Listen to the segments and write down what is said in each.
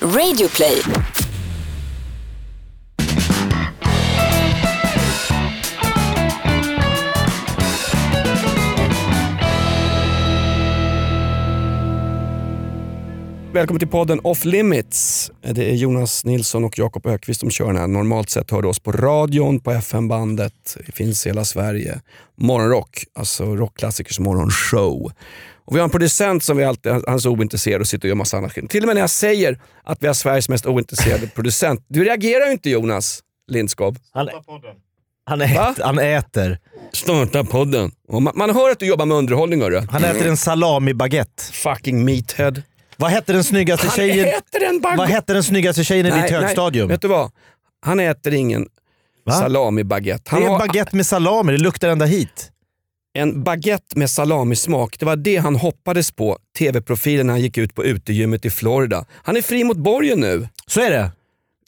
Radioplay. Välkommen till podden Off Limits. Det är Jonas Nilsson och Jakob Ökvist som kör den här. Normalt sett hör du oss på radion, på FM-bandet. Det finns i hela Sverige. Morgonrock, alltså rockklassikers morgonshow. Och vi har en producent som vi alltid han är så ointresserad och sitter och gör massa annat. Till och med när jag säger att vi har Sveriges mest ointresserade producent. Du reagerar ju inte Jonas Lindskov. Han, han, ät, han äter. Starta podden. Och man, man hör att du jobbar med underhållning hörru. Han äter en salami-baguette. Fucking meathead. Vad hette den snyggaste Han tjejen, äter en vad hette den snyggaste tjejen i ditt högstadium? vet du vad? Han äter ingen Va? salami-baguette. Det är en baguette med salami, det luktar ända hit en baguette med salamismak. Det var det han hoppades på, tv-profilen när han gick ut på utegymmet i Florida. Han är fri mot borgen nu. Så är det.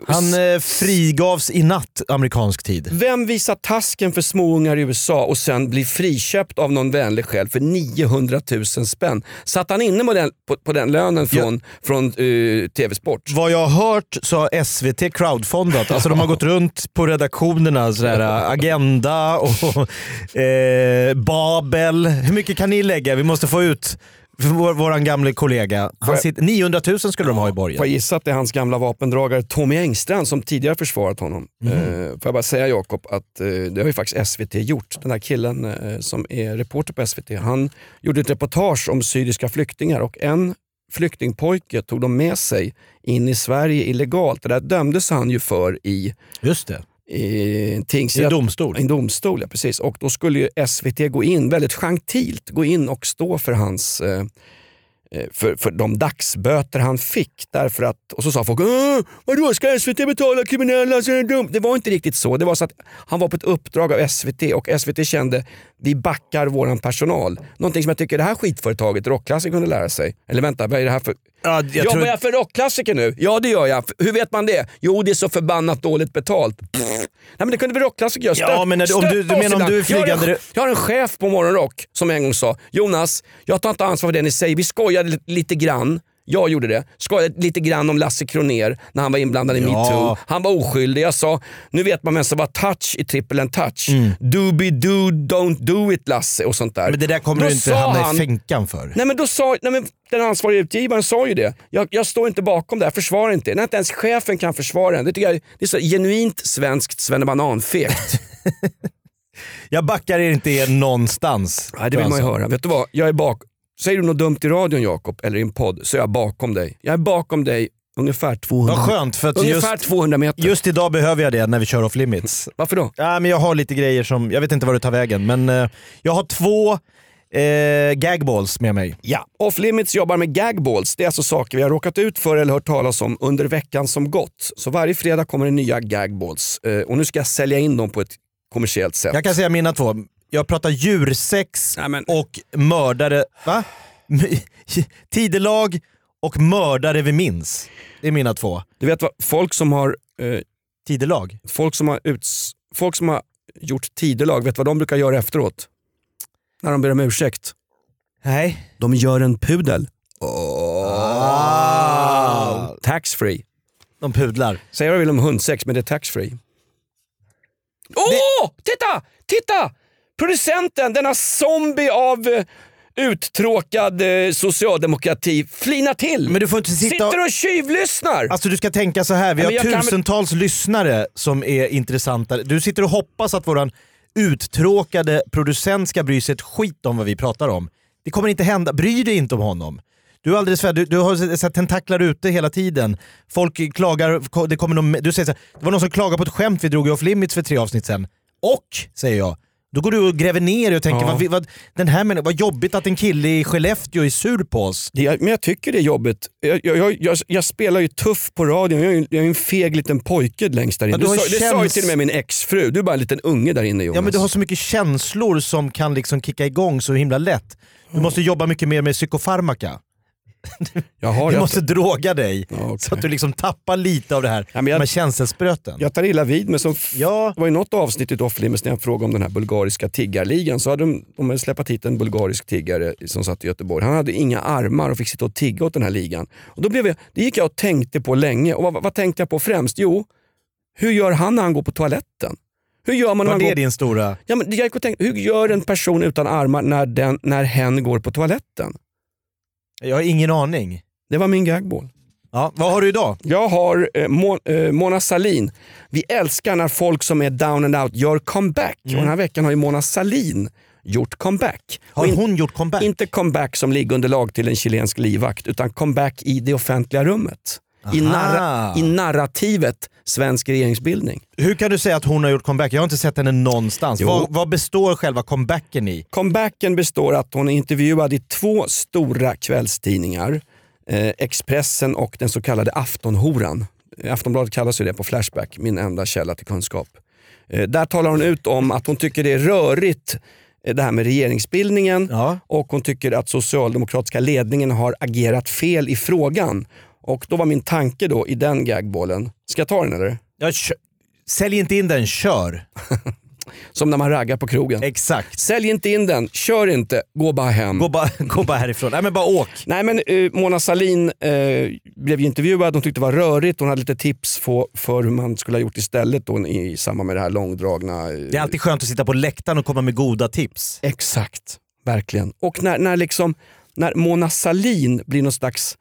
Han eh, frigavs i natt amerikansk tid. Vem visar tasken för småungar i USA och sen blir friköpt av någon vänlig själ för 900 000 spänn? Satt han inne på den, på, på den lönen från, från eh, TV-sport? Vad jag har hört så har SVT crowdfundat. Alltså de har gått runt på redaktionerna, sådär, äh, Agenda och eh, Babel. Hur mycket kan ni lägga? Vi måste få ut vår, våran gamle kollega. Han jag- sitter, 900 000 skulle de ha i Får jag borgen. gissa att det är hans gamla vapendragare Tommy Engstrand som tidigare försvarat honom. Mhm. Eh, får jag bara säga Jakob att eh, det har ju faktiskt SVT gjort. Den här killen eh, som är reporter på SVT, han gjorde ett reportage om syriska flyktingar och en flyktingpojke tog de med sig in i Sverige illegalt. Det där dömdes han ju för i, Just det, i en i tingsrätt. en domstol. En domstol, ja precis. Och då skulle ju SVT gå in, väldigt gentilt, gå in och stå för hans eh, eh, för, för de dagsböter han fick. Därför att, och så sa folk "Åh, vadå ska SVT betala kriminella? Så är det, dumt?" det var inte riktigt så. Det var så att han var på ett uppdrag av SVT och SVT kände vi backar våran personal. Någonting som jag tycker det här skitföretaget Rockklassiker kunde lära sig. Eller vänta, vad är det här för... Ja, jag Jobbar tror- jag för rockklassiker nu? Ja det gör jag. Hur vet man det? Jo det är så förbannat dåligt betalt. Pff. Nej men det kunde väl rockklassiker göra? Ja, men du- om du- du menar om du är Jag har en- flygande- jag har en chef på Morgonrock som en gång sa Jonas, jag tar inte ansvar för det ni säger. Vi skojade li- lite grann. Jag gjorde det. Skojade lite grann om Lasse Kroner när han var inblandad i Ja. metoo. Han var oskyldig. Jag sa, nu vet man vem som var touch i triple and touch. Doobie-doo, don't do it Lasse och sånt där. Mm. Men det där kommer Då du inte hamna han- i fänkan för. Nej men då sa, nej men den ansvariga utgivaren sa ju det. Jag, jag står inte bakom det här, försvarar inte. När inte ens chefen kan försvara den. Det tycker jag det är så genuint svenskt svennebanan-fegt. Jag backar er inte er någonstans. Nej, det vill man ju höra. Vet du vad? Jag är bak... Säger du något dumt i radion Jakob, eller i en podd, så är jag bakom dig. Jag är bakom dig ungefär 200, Vad skönt för att ungefär just, 200 meter. just idag behöver jag det när vi kör off limits. Varför då? Ja, men jag har lite grejer som, jag vet inte var det tar vägen, men eh, jag har två eh, gagballs med mig. Ja, Off Limits jobbar med gagballs. Det är alltså saker vi har råkat ut för eller hört talas om under veckan som gått. Så varje fredag kommer det nya gagballs. Eh, och nu ska jag sälja in dem på ett kommersiellt sätt. Jag kan säga mina två. Jag pratar djursex Nej, men- och mördare... Va? Tidelag och mördare vi minns. Det är mina två. Du vet vad, folk som har, eh, Tidelag? folk som har, uts, folk som har gjort tidelag, vet vad de brukar göra efteråt? När de ber om ursäkt. Nej. De gör en pudel. Ah. Tax free. De pudlar. Säg vad du vill om hundsex men det är tax free. Åh! Titta! Titta! Producenten, denna zombie av eh, uttråkad eh, socialdemokrati flinar till. Men du får inte sitta. Sitter och tjuvlyssnar. Alltså du ska tänka så här, vi Ja, har jag kan tusentals lyssnare som är intressanta. Du sitter och hoppas att våran uttråkade producent ska bry sig ett skit om vad vi pratar om. Det kommer inte hända, bry dig inte om honom. Du, är alldeles för, du, du har här tentaklar ute hela tiden. Folk klagar, det kommer någon, du säger så här, det var någon som klagade på ett skämt vi drog i off limits för tre avsnitt sen. Och, säger jag, då går du och gräver ner dig och tänker Ja. vad, vad, den här vad jobbigt att en kille i Skellefteå är sur på oss. Det- men jag tycker det är jobbigt. Jag, jag, jag, jag, spelar ju tuff på radion, jag är, jag är en feg liten pojke längst där inne. Ja, du sa, det sa ju till och med min exfru, du är bara en liten unge där inne Jonas. Ja men du har så mycket känslor som kan liksom kicka igång så himla lätt. Du måste jobba mycket mer med psykofarmaka. Jag, har, jag, måste droga dig Ja, okej. så att du liksom tappar lite av det här Ja, men jag- med känselspröten. jag tar illa vid mig. Som Ja. Det var i något avsnitt i Doffelimers när jag frågade om den här bulgariska tiggarligan. Så hade de, de hade släppt hit en bulgarisk tiggare som satt i Göteborg. Han hade inga armar och fick sitta och tigga åt den här ligan. Och då blev jag, det gick jag och tänkte på länge. Och vad, vad tänkte jag på främst? Jo, hur gör han när han går på toaletten? Hur gör man när Var man det går... din stora... Ja, men jag tänkte, hur gör en person utan armar när, den, när hen går på toaletten? Jag har ingen aning. Det var min gagball. Ja, vad har du idag? Jag har eh, Mo, eh, Mona Salin. Vi älskar när folk som är down and out gör comeback. Och den här veckan har ju Mona Salin gjort comeback. Har hon gjort comeback? Inte comeback som liggunderlag till en chilensk livvakt, utan comeback i det offentliga rummet. I, narra, I narrativet svensk regeringsbildning. Hur kan du säga att hon har gjort comeback? Jag har inte sett henne någonstans. Vad, vad består själva comebacken i? Comebacken består att hon är intervjuad i två stora kvällstidningar. Eh, Expressen och den så kallade Aftonhoran. Eh, Aftonbladet kallas ju det på Flashback, min enda källa till kunskap. Eh, där talar hon ut om att hon tycker det är rörigt eh, det här med regeringsbildningen Ja. och hon tycker att socialdemokratiska ledningen har agerat fel i frågan. Och då var min tanke då i den gagbollen, ska jag ta den eller? Ja, kö- Sälj inte in den, kör. Som när man raggar på krogen. Exakt. Sälj inte in den, kör inte, gå bara hem. Gå bara, gå bara härifrån. Nej men bara åk. Nej men eh, Mona Salin eh, blev ju intervjuad, hon tyckte det var rörigt, hon hade lite tips för, för hur man skulle ha gjort istället då, i samband med det här långdragna... eh, Det är alltid skönt att sitta på läktaren och komma med goda tips. Exakt, verkligen. Och när, när, liksom, när Mona Salin blir någon slags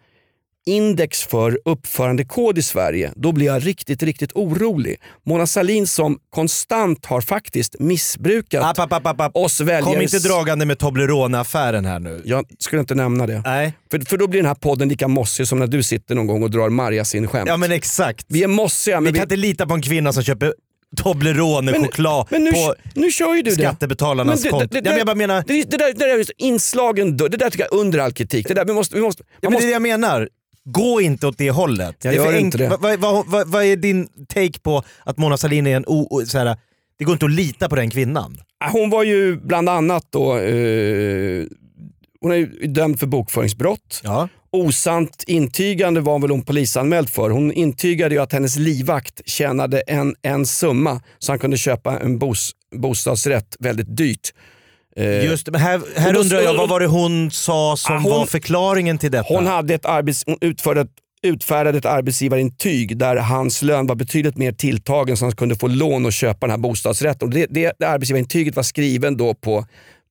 index för uppförandekod i Sverige, då blir jag riktigt, riktigt orolig. Mona Salin som konstant har faktiskt missbrukat App, app, app, app, oss väljare. Kom inte dragande med Toblerone-affären här nu. Jag skulle inte nämna det. Nej. För, för då blir den här podden lika mossig som när du sitter någon gång och drar Marjasin-skämt. Ja men exakt. Vi är mossiga men Vi kan inte lita på en kvinna som köper Toblerone-choklad på nu kör ju du det. skattebetalarnas konto. det, det, ja, jag menar, det, det, där, det där är just inslagen, det där tycker jag är under all kritik. Det där, vi måste, vi måste, ja, men det är måste, det jag menar. Gå inte åt det hållet. Jag det gör inte det. Vad, vad, vad, vad är din take på att Mona Sahlin är en o, o, så här, det går inte att lita på den kvinnan? hon var ju bland annat då, eh, hon är ju dömd för bokföringsbrott. Ja. Osant intygande var väl hon polisanmäld för. Hon intygade ju att hennes livvakt tjänade en, en summa så han kunde köpa en bos, bostadsrätt väldigt dyrt. Eh, Just men här, här då- undrar jag, vad var det hon sa som Ah, hon- var förklaringen till detta? Hon, hade ett arbets, hon utförde ett, utfärdade ett arbetsgivarintyg där hans lön var betydligt mer tilltagen så han kunde få lån och köpa den här bostadsrätten. Och det, det, det arbetsgivarintyget var skriven då på,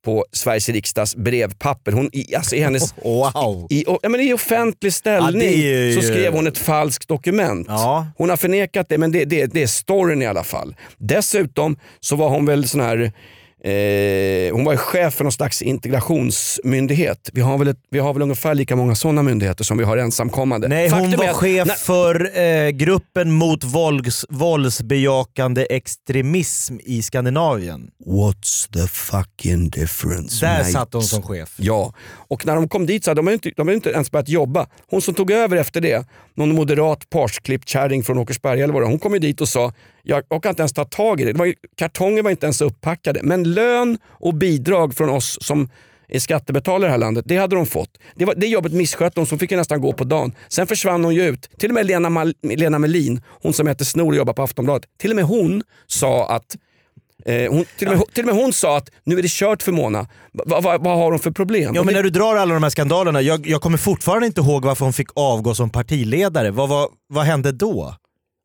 på Sveriges riksdags brevpapper. Hon, i, alltså i, hennes, Wow! i, ja, men I offentlig ställning Ja, ju- så skrev hon ett falskt dokument. Ja. Hon har förnekat det men det, det, det är storyn i alla fall. Dessutom så var hon väl sån här Eh, hon var chef för någon slags integrationsmyndighet. Vi har väl, ett, vi har väl ungefär lika många sådana myndigheter som vi har ensamkommande. Nej, hon Faktum är var att- chef Nej, för eh, gruppen mot vålds, våldsbejakande extremism i Skandinavien. What's the fucking difference Där mate? satt hon som chef. Ja, och när de kom dit så hade de inte, de inte ens börjat jobba. Hon som tog över efter det, någon moderat parsklippt kärring från Åkersberga eller vad det hon kom ju dit och sa jag orkar inte ens ta tag i det. det var ju, kartonger var inte ens upppackade. Men lön och bidrag från oss som är skattebetalare i det här landet, det hade de fått. Det, var, det jobbet misskötte hon så hon fick ju nästan gå på dagen. Sen försvann hon ju ut. Till och med Lena, Mal- Lena Melin, hon som heter Snor och jobbar på Aftonbladet, till och med hon sa att Eh, hon, till, och med, till och med hon sa att nu är det kört för Mona. Va, va, vad har hon för problem? Ja, men när du drar alla de här skandalerna, jag, jag kommer fortfarande inte ihåg varför hon fick avgå som partiledare. Vad, vad, vad hände då?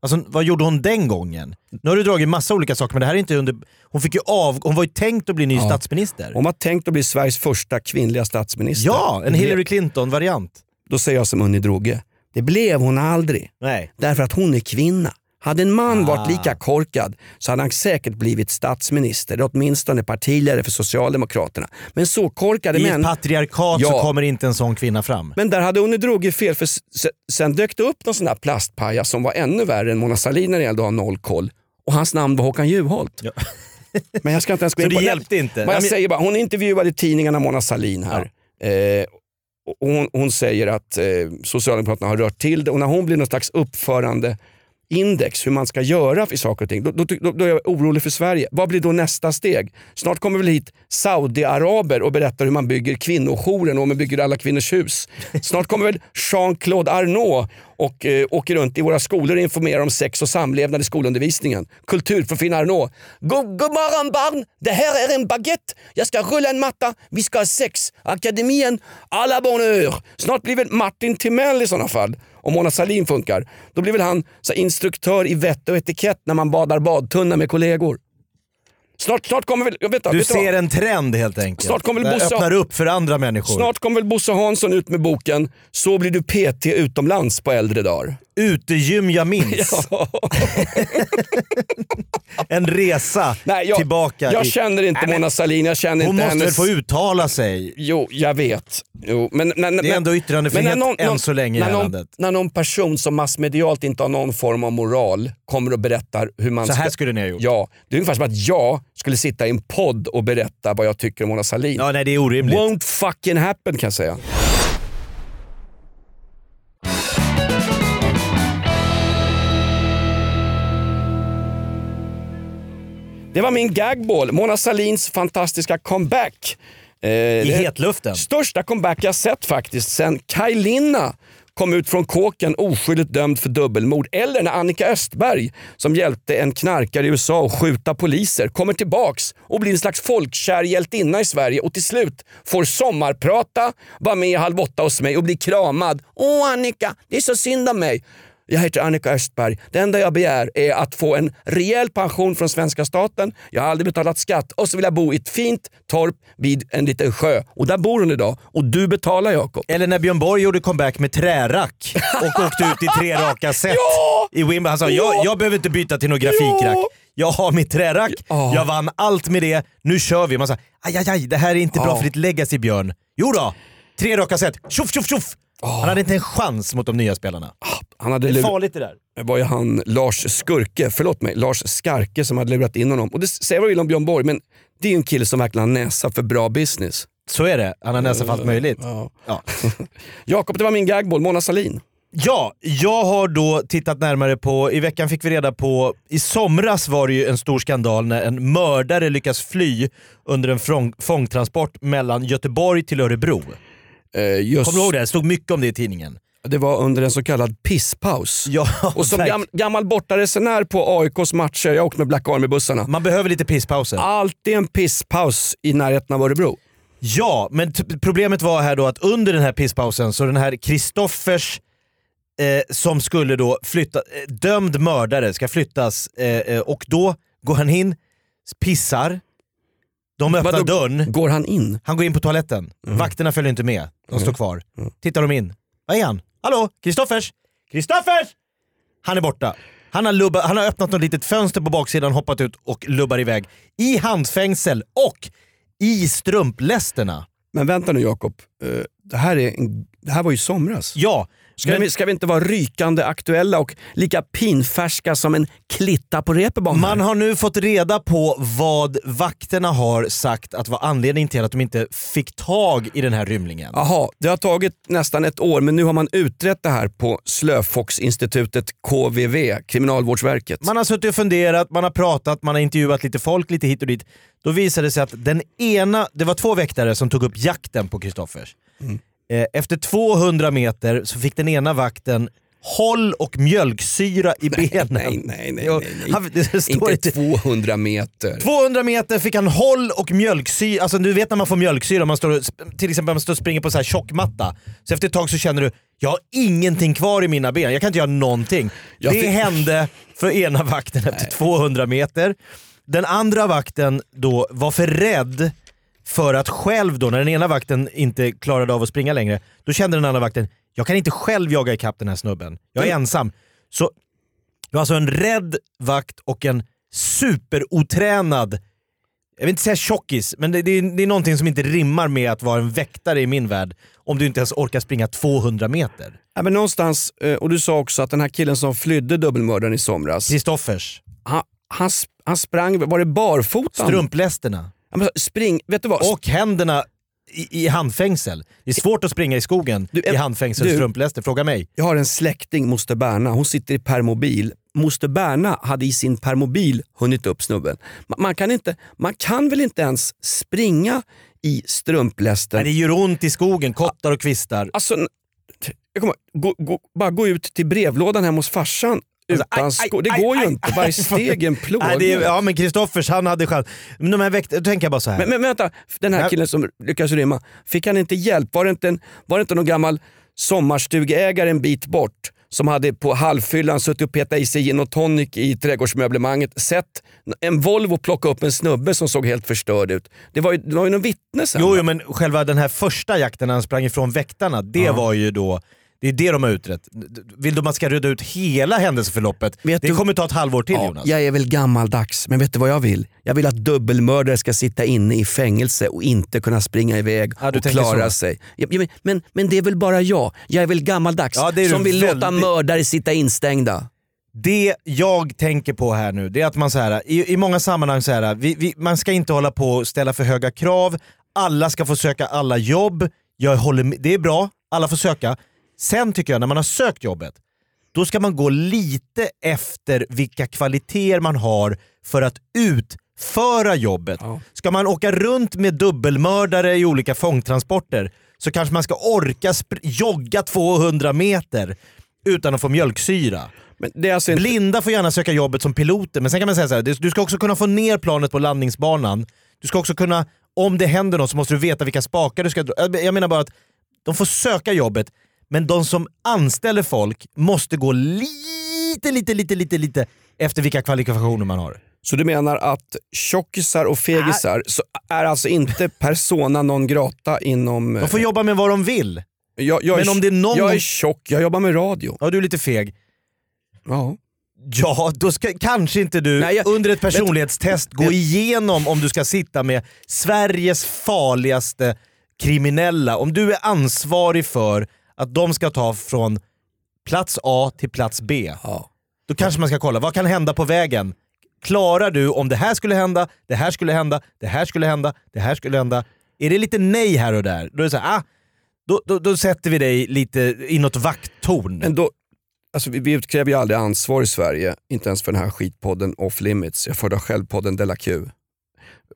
Alltså, vad gjorde hon den gången? Nu har du dragit massa olika saker men det här är inte under... Hon, fick ju av, hon var ju tänkt att bli ny Ja. statsminister. Hon var tänkt att bli Sveriges första kvinnliga statsminister. Ja, en Hillary Clinton-variant. Då säger jag som Unni Droge. Det blev hon aldrig. Nej. Därför att hon är kvinna. Hade en man Ah. varit lika korkad så hade han säkert blivit statsminister, eller åtminstone partiledare för Socialdemokraterna. Men så korkade I män... ett patriarkat så Ja. kommer inte en sån kvinna fram. Men där hade Unni Droge fel, för sen dök det upp någon sån där plastpaja som var ännu värre än Mona Sahlin när det gällde att ha noll koll. Och hans namn var Håkan Juholt. Ja. Men jag ska inte ens gå Så in det på hjälpte inte? Vad jag säger bara, hon är intervjuad i tidningarna, Mona Sahlin här. Eh, och hon, hon säger att eh, Socialdemokraterna har rört till det och när hon blir någon slags uppförande index hur man ska göra i saker och ting, då, då, då, då är jag orolig för Sverige. Vad blir då nästa steg? Snart kommer väl hit Saudiaraber och berättar hur man bygger kvinnojouren och hur man bygger alla kvinnors hus. Snart kommer väl Jean-Claude Arnault och eh, åker runt i våra skolor och informerar om sex och samlevnad i skolundervisningen. Kulturprofil Arnault. God, god morgon barn! Det här är en baguette. Jag ska rulla en matta. Vi ska ha sex. Akademien, à la bonne heure. Snart blir väl Martin Timell i sådana fall om Mona Sahlin funkar, då blir väl han så instruktör i vett och etikett när man badar badtunna med kollegor. Snart, snart kommer väl... Vet du ser en trend helt enkelt. Snart kommer väl Bosse, öppnar upp för andra människor. Snart kommer väl Bosse Hansson ut med boken “Så blir du PT utomlands på äldre dagar”. Utegym jag minns. Ja. en resa Nej, jag, tillbaka. Jag i... känner inte Nej, Mona Sahlin, jag känner hon inte måste hennes... väl få uttala sig? Jo, jag vet. Jo, men, men, det är ändå yttrandefrihet någon, än så länge när i någon, landet. När någon person som massmedialt inte har någon form av moral kommer och berättar hur man Så här ska... skulle ni ha gjort? Ja, det är ungefär som att jag skulle sitta i en podd och berätta vad jag tycker om Mona Sahlin. Ja, nej, det är orimligt. Won't fucking happen kan jag säga. Det var min gagball, Mona Salins fantastiska comeback. Eh, I hetluften? Största comeback jag sett faktiskt sen Kaj Linna kom ut från kåken oskyldigt dömd för dubbelmord. Eller när Annika Östberg, som hjälpte en knarkare i USA att skjuta poliser, kommer tillbaks och blir en slags folkkär hjältinna i Sverige och till slut får sommarprata, vara med Halv åtta hos mig och bli kramad. Åh Annika, det är så synd om mig. Jag heter Annika Östberg. Det enda jag begär är att få en rejäl pension från svenska staten. Jag har aldrig betalat skatt och så vill jag bo i ett fint torp vid en liten sjö. Och där bor hon idag och du betalar Jakob. Eller när Björn Borg gjorde comeback med trärack och åkte ut i tre raka set ja! i Wimbledon. Han sa ja! jag, jag behöver inte byta till något grafikrack. Ja! Jag har mitt trärack, oh. jag vann allt med det, nu kör vi. Man sa aj, aj, aj, det här är inte bra för ditt legacy Björn. Jo då, tre raka set, tjoff tjoff tjoff! Oh. Han hade inte en chans mot de nya spelarna. Han hade det är farligt det där. Det var ju han Lars Skurke, förlåt mig, Lars Skarke som hade lurat in honom. Och det säger vad vill om Björn Borg, men det är ju en kille som verkligen har näsa för bra business. Så är det, han har näsa för allt möjligt. Ja. Ja. Jakob, det var min gagboll, Mona Salin. Ja, jag har då tittat närmare på, i veckan fick vi reda på, i somras var det ju en stor skandal när en mördare lyckas fly under en fångtransport mellan Göteborg till Örebro. Eh, just... Kommer du ihåg det? Det stod mycket om det i tidningen. Det var under en så kallad pisspaus. Ja, och som gam, gammal bortaresenär på AIKs matcher, jag har åkt med Black Army-bussarna. Man behöver lite pisspauser. Alltid en pisspaus i närheten av Örebro. Ja, men problemet var här då att under den här pisspausen så den här Kristoffers eh, som skulle då flytta, eh, dömd mördare ska flyttas eh, eh och då går han in, pissar, de öppnar dörren. Går han in? Han går in på toaletten. Mm. Vakterna följer inte med. De mm. står kvar. Mm. Tittar de in. Vad är han? Hallå? Kristoffers? Kristoffers! Han är borta. Han har, lubba, han har öppnat något litet fönster på baksidan, hoppat ut och lubbar iväg. I handfängsel och i strumplästerna. Men vänta nu Jakob, uh, det, det här var ju somras. Ja, Ska, men, vi, ska vi inte vara rykande aktuella och lika pinfärska som en klitta på reeperbahn? Man har nu fått reda på vad vakterna har sagt att var anledningen till att de inte fick tag i den här rymlingen. Jaha, det har tagit nästan ett år men nu har man utrett det här på Slöfoxinstitutet KVV, Kriminalvårdsverket. Man har suttit och funderat, man har pratat, man har intervjuat lite folk lite hit och dit. Då visade det sig att den ena, det var två väktare som tog upp jakten på Kristoffers. Mm. Eh, efter 200 meter så fick den ena vakten håll och mjölksyra i benen. Nej, nej, nej. nej. Han, inte 200 meter. 200 meter fick han håll och mjölksyra. Alltså du vet när man får mjölksyra, man står, till exempel man står och springer på så här tjockmatta. Så efter ett tag så känner du, jag har ingenting kvar i mina ben, jag kan inte göra någonting. Jag det fick... hände för ena vakten efter nej. 200 meter. Den andra vakten då var för rädd för att själv då, när den ena vakten inte klarade av att springa längre, då kände den andra vakten, jag kan inte själv jaga ikapp den här snubben. Jag är mm. ensam. Så det var alltså en rädd vakt och en superotränad, jag vill inte säga tjockis, men det, det, är, det är någonting som inte rimmar med att vara en väktare i min värld. Om du inte ens orkar springa 200 meter. Ja, men någonstans, eh, och du sa också att den här killen som flydde dubbelmördaren i somras. Kristoffers. Han, han, han sprang, var det barfota? Strumplästerna. Spring, vet du vad? Och händerna i, i handfängsel. Det är svårt att springa i skogen du, i handfängsel och strumpläster, fråga mig. Jag har en släkting, moster Berna, hon sitter i permobil moster Berna hade i sin permobil hunnit upp snubben. Man, man, kan, inte, man kan väl inte ens springa i strumplästen? Nej, det gör ont i skogen, kottar och kvistar. Alltså, jag kommer, gå, gå, bara gå ut till brevlådan hemma hos farsan Alltså, utan skor. Det går ju inte. Varje steg är en plåga. Nej, det är, ja men Kristoffers han hade chans. Men de här väkt, då tänker jag bara så här. Men, men vänta, den här killen som lyckades rymma, fick han inte hjälp? Var det inte, en, var det inte någon gammal sommarstugeägare en bit bort som hade på halvfyllan suttit och petat i sig gin och tonic i trädgårdsmöblemanget, sett en Volvo plocka upp en snubbe som såg helt förstörd ut. Det var ju, det var ju någon vittne sen. Jo, jo men själva den här första jakten när han sprang ifrån väktarna, det Ja. var ju då det är det de har utrett. Vill du man ska reda ut hela händelseförloppet? Vet det du- kommer ta ett halvår till Ja, Jonas. jag är väl gammaldags, men vet du vad jag vill? Jag vill att dubbelmördare ska sitta inne i fängelse och inte kunna springa iväg Ja, och klara så. sig. Men- men, men det är väl bara jag. Jag är väl gammaldags Ja, är som vill låta väldigt- mördare sitta instängda. Det jag tänker på här nu, det är att man så här, i, i många sammanhang så här, vi, vi, man ska inte hålla på och ställa för höga krav, alla ska få söka alla jobb, jag håller det är bra, alla får söka. Sen tycker jag när man har sökt jobbet, då ska man gå lite efter vilka kvaliteter man har för att utföra jobbet. Ja. Ska man åka runt med dubbelmördare i olika fångtransporter så kanske man ska orka jogga 200 meter utan att få mjölksyra. Alltså inte... Blinda får gärna söka jobbet som piloter, men sen kan man säga så här, du ska också kunna få ner planet på landningsbanan. Du ska också kunna, om det händer något så måste du veta vilka spakar du ska dra. Jag jag menar bara att de får söka jobbet, men de som anställer folk måste gå lite, lite, lite, lite, lite efter vilka kvalifikationer man har. Så du menar att tjockisar och fegisar så är alltså inte persona non grata inom... De får jobba med vad de vill. jag, jag men om det är någon Jag är tjock, jag jobbar med radio. Ja, du är lite feg. Ja. Ja, då ska kanske inte du Nej, jag- under ett personlighetstest gå vet- igenom om du ska sitta med Sveriges farligaste kriminella. Om du är ansvarig för att de ska ta från plats A till plats B. ja. Då kanske man ska kolla, vad kan hända på vägen? Klarar du om det här skulle hända, det här skulle hända, det här skulle hända, det här skulle hända. Är det lite nej här och där, då är det så här, ah, då, då, då sätter vi dig lite i något vakttorn. Men då, alltså vi, vi utkräver ju aldrig ansvar i Sverige, inte ens för den här skitpodden off limits. Jag föredrar själv podden Della Q.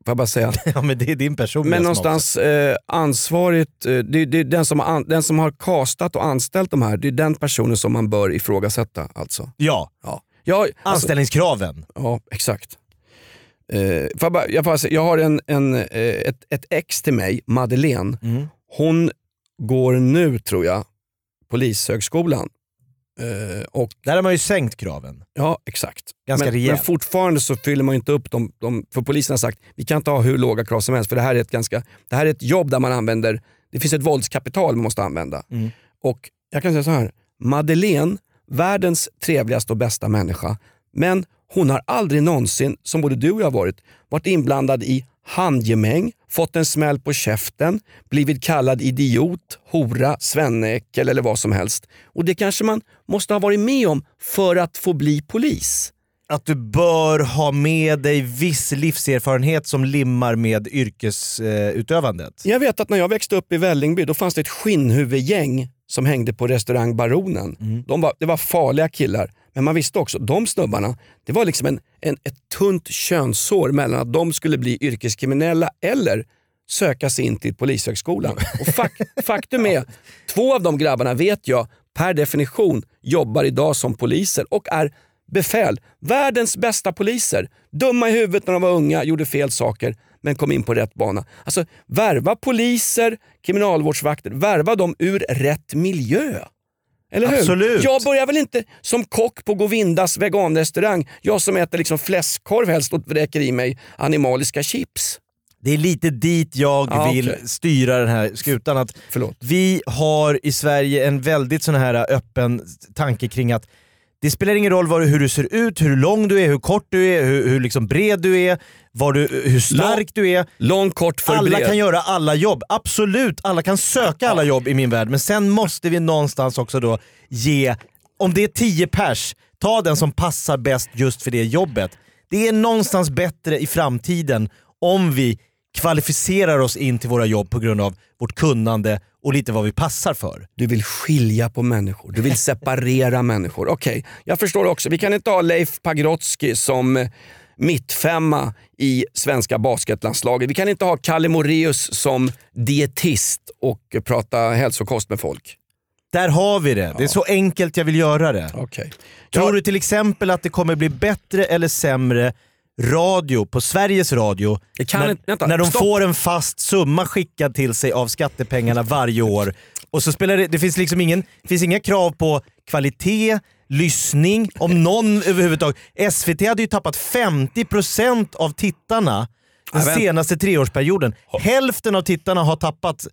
Får jag bara säga. ja, men det är din personliga Men någonstans eh, ansvarigt, eh, det, det är den som, har an, den som har kastat och anställt de här, det är den personen som man bör ifrågasätta. Alltså. Ja, Ja. Jag, alltså, anställningskraven. ja, exakt. Eh, jag, bara, jag, bara säga, jag har en, en, eh, ett, ett ex till mig, Madeleine. Mm. Hon går nu, tror jag, Polishögskolan. Eh, och Där har man ju sänkt kraven. Ja, exakt. Ganska men, rejält. men fortfarande så fyller man inte upp dem. De, för polisen har sagt vi kan inte ha hur låga krav som helst för det här är ett, ganska, det här är ett jobb där man använder, det finns ett våldskapital man måste använda. Mm. Och jag kan säga så här, Madeleine, världens trevligaste och bästa människa, men hon har aldrig någonsin, som både du och jag varit, varit inblandad i handgemäng, fått en smäll på käften, blivit kallad idiot, hora, svenneäckel eller vad som helst. Och det kanske man måste ha varit med om för att få bli polis. Att du bör ha med dig viss livserfarenhet som limmar med yrkesutövandet. Jag vet att när jag växte upp i Vällingby då fanns det ett skinnhuvudgäng som hängde på restaurang Baronen. De var, det var farliga killar, men man visste också de snubbarna, det var liksom en, en, ett tunt könshår mellan att de skulle bli yrkeskriminella eller söka sig in till polishögskolan. Och fak, faktum är, två av de grabbarna vet jag per definition jobbar idag som poliser och är befäl. Världens bästa poliser. Dumma i huvudet när de var unga, gjorde fel saker men kom in på rätt bana. Alltså värva poliser, kriminalvårdsvakter, värva dem ur rätt miljö. Eller hur? Absolut. Jag börjar väl inte som kock på Govindas veganrestaurang, jag som äter liksom fläskkorv helst och vräker i mig animaliska chips. Det är lite dit jag Ja, vill okej. styra den här skutan. Att Förlåt. vi har i Sverige en väldigt sån här öppen tanke kring att det spelar ingen roll vad, du- hur du ser ut, hur lång du är, hur kort du är, hur, hur liksom bred du är, vad du, hur stark du är. Lång, kort, för Alla bred. kan göra alla jobb, absolut. Alla kan söka alla jobb i min värld. Men sen måste vi någonstans också då ge, om det är 10 pers, ta den som passar bäst just för det jobbet. Det är någonstans bättre i framtiden om vi kvalificerar oss in till våra jobb på grund av vårt kunnande och lite vad vi passar för. Du vill skilja på människor, du vill separera människor. Okej, okay. jag förstår också. Vi kan inte ha Leif Pagrotsky som eh, mittfemma i svenska basketlandslaget. Vi kan inte ha Kalle Moreus som dietist och prata hälsokost med folk. Där har vi det. Ja. Det är så enkelt jag vill göra det. Okay. Tror du till exempel att det kommer bli bättre eller sämre radio på Sveriges Radio när, inte, när de Stopp. får en fast summa skickad till sig av skattepengarna varje år. Och så spelar det, det finns liksom ingen, finns inga krav på kvalitet, lyssning, om någon överhuvudtaget. SVT hade ju tappat 50% av tittarna den senaste treårsperioden. Hälften av tittarna har tappat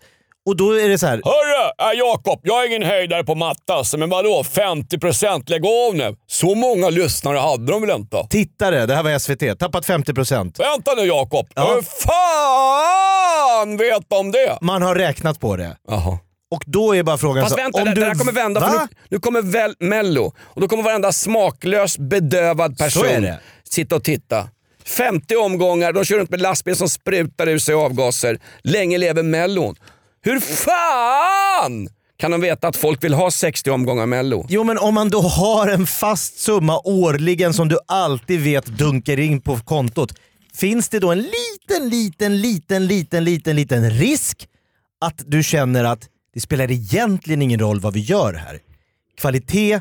och då är det så här. Hörru, äh, Jakob, jag är ingen höjdare på matte alltså, men vadå 50%? Lägg av nu. Så många lyssnare hade de väl inte? Tittare, det här var SVT, tappat 50%. Vänta nu Jakob, ja. hur fan vet de det? Man har räknat på det. Jaha. Och då är bara frågan... Fast vänta, om det, du... det här kommer vända. För nu, nu, kommer väl Mello och då kommer varenda smaklös bedövad person sitta och titta. 50 omgångar, de kör runt med lastbil som sprutar ur sig avgaser. Länge lever Mellon. Hur fan kan de veta att folk vill ha 60 omgångar Mello? Jo men om man då har en fast summa årligen som du alltid vet dunkar in på kontot. Finns det då en liten, liten, liten, liten, liten, liten risk att du känner att det spelar egentligen ingen roll vad vi gör här. Kvalitet,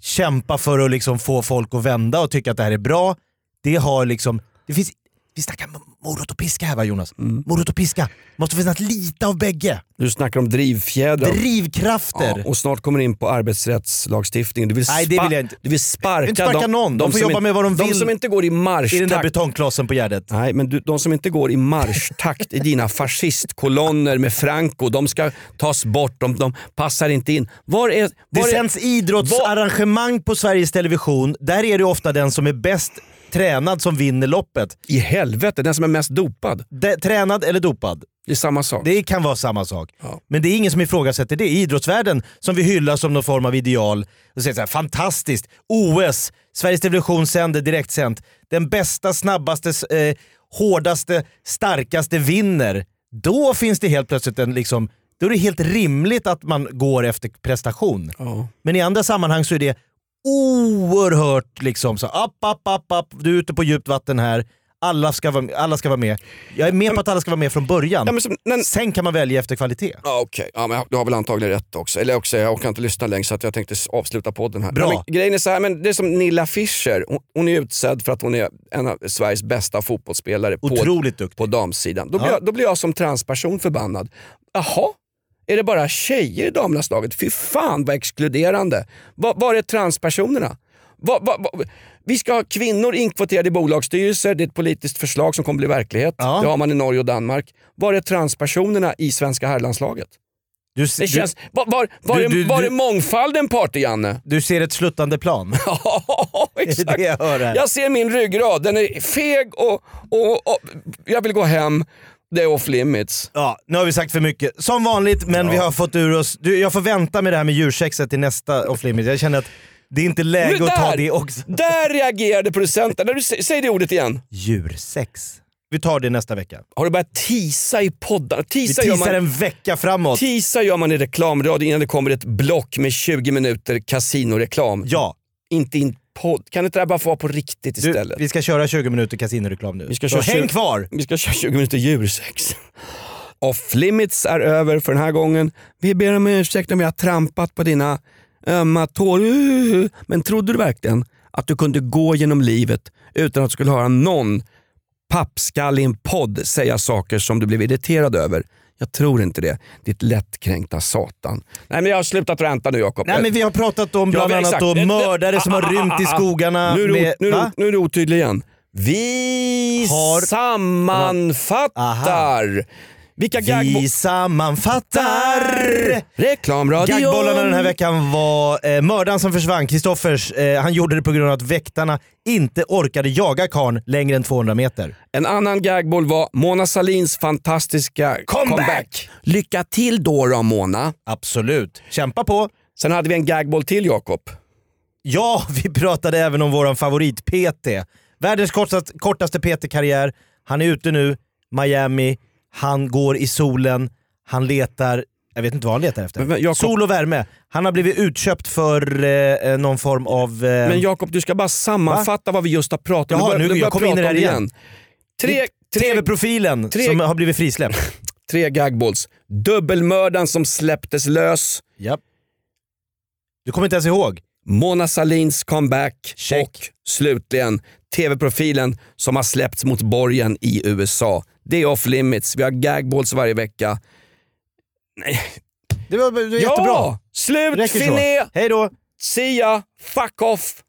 kämpa för att liksom få folk att vända och tycka att det här är bra. Det har liksom, det finns vi snackar morot och piska här va Jonas? Mm. Morot och piska. Måste finnas lite av bägge. Du snackar om drivfjädrar. Drivkrafter. Ja, och snart kommer du in på arbetsrättslagstiftningen. Du vill, Nej, det vill jag inte. Du vill sparka, inte sparka de, någon. De, de får jobba med vad de vill. De som inte går i marschtakt. I den där betongklossen på Gärdet. Nej, men du, de som inte går i marschtakt i dina fascistkolonner med Franco, de ska tas bort. De, de passar inte in. Var är, var det sänds idrottsarrangemang var... på Sveriges Television. Där är det ofta den som är bäst tränad som vinner loppet. I helvete, den som är mest dopad. De, tränad eller dopad? Det är samma sak. Det kan vara samma sak. Ja. Men det är ingen som ifrågasätter det. idrottsvärlden som vi hyllar som någon form av ideal, och säger så här, fantastiskt, OS, Sveriges Television sänder direktsänt, den bästa, snabbaste, eh, hårdaste, starkaste vinner. Då finns det helt plötsligt en liksom då är det helt rimligt att man går efter prestation. Ja. Men i andra sammanhang så är det oerhört liksom så app, app, app, app, du är ute på djupt vatten här. Alla ska, vara, alla ska vara med. Jag är med på att alla ska vara med från början. Ja, som, men, Sen kan man välja efter kvalitet. Ja, Okej, okay. ja, du har väl antagligen rätt också. Eller också, jag orkar inte lyssna längre så att jag tänkte avsluta podden här. Bra. Ja, men, grejen är så här, men det är som Nilla Fischer. Hon, hon, är utsedd för att hon är en av Sveriges bästa fotbollsspelare Otroligt på, duktig. på damsidan. Då, blir jag, då blir jag som transperson förbannad. Jaha, är det bara tjejer i damlandslaget? Fy fan vad exkluderande. Var, var är transpersonerna? Var, var, var, vi ska ha kvinnor inkvoterade i bolagsstyrelser. Det är ett politiskt förslag som kommer bli verklighet. Ja. Det har man i Norge och Danmark. Var är transpersonerna i svenska herrlandslaget? Du, det känns, du, var, var, var, du, du, var är mångfalden party, Janne? Du ser ett sluttande plan. ja, exakt. Det jag, jag ser min ryggrad, den är feg och, och, och jag vill gå hem. Det är off limits. Ja, nu har vi sagt för mycket. Som vanligt, men ja. vi har fått ur oss... Du, jag får vänta med det här med djursexet till nästa off limits. Jag känner att det är inte läge där, att ta det också. Där reagerade producenten. Säg det ordet igen. Djursex. Vi tar det nästa vecka. Har du börjat tisa i poddar? Tisa vi teasar man, en vecka framåt. Tisa gör man i reklamradio innan det kommer ett block med 20 minuter kasinoreklam. Ja. Inte in podd. Kan inte det här bara få vara på riktigt istället? Du, vi ska köra 20 minuter kasinoreklam nu. Vi ska Så köra häng kvar! Vi ska köra 20 minuter djursex. Off limits är över för den här gången. Vi ber om ursäkt om vi har trampat på dina ömma tår. Men trodde du verkligen att du kunde gå genom livet utan att du skulle höra någon pappskall i en podd säga saker som du blev irriterad över? Jag tror inte det. Ditt lättkränkta satan. Nej men jag har slutat ränta nu Jakob. Nej men vi har pratat om bland ja, annat då, mördare som har rymt i skogarna. Nu är, med, nu, nu är du otydlig igen. Vi har... sammanfattar. Vilka Vi sammanfattar! Reklamradion! Gaggbollarna den här veckan var eh, mördaren som försvann, Kristoffers. Eh, han gjorde det på grund av att väktarna inte orkade jaga karn längre än 200 meter. En annan gagboll var Mona Salins fantastiska comeback. comeback. Lycka till då då Mona. Absolut. Kämpa på. Sen hade vi en gagboll till Jakob. Ja, vi pratade även om våran favorit-PT. Världens kortaste, kortaste PT-karriär. Han är ute nu, Miami. Han går i solen, han letar Jag vet inte vad han letar efter. Men, Jakob- Sol och värme. Han har blivit utköpt för eh, någon form av... Eh, Men Jakob, du ska bara sammanfatta vad vi just har pratat om. Jaha, nu- börjar jag kom in i det här om igen. Tre, tre, TV-profilen tre- som har blivit frisläppt. tre gagballs. Dubbelmördaren som släpptes lös. Japp. Du kommer inte ens ihåg? Mona Salins comeback Check. och slutligen TV-profilen som har släppts mot borgen i USA. Det är off limits. Vi har gagballs varje vecka. Det var, det var jättebra. Ja! Slut! Räcker. Finé! Hej då! See ya! Fuck off!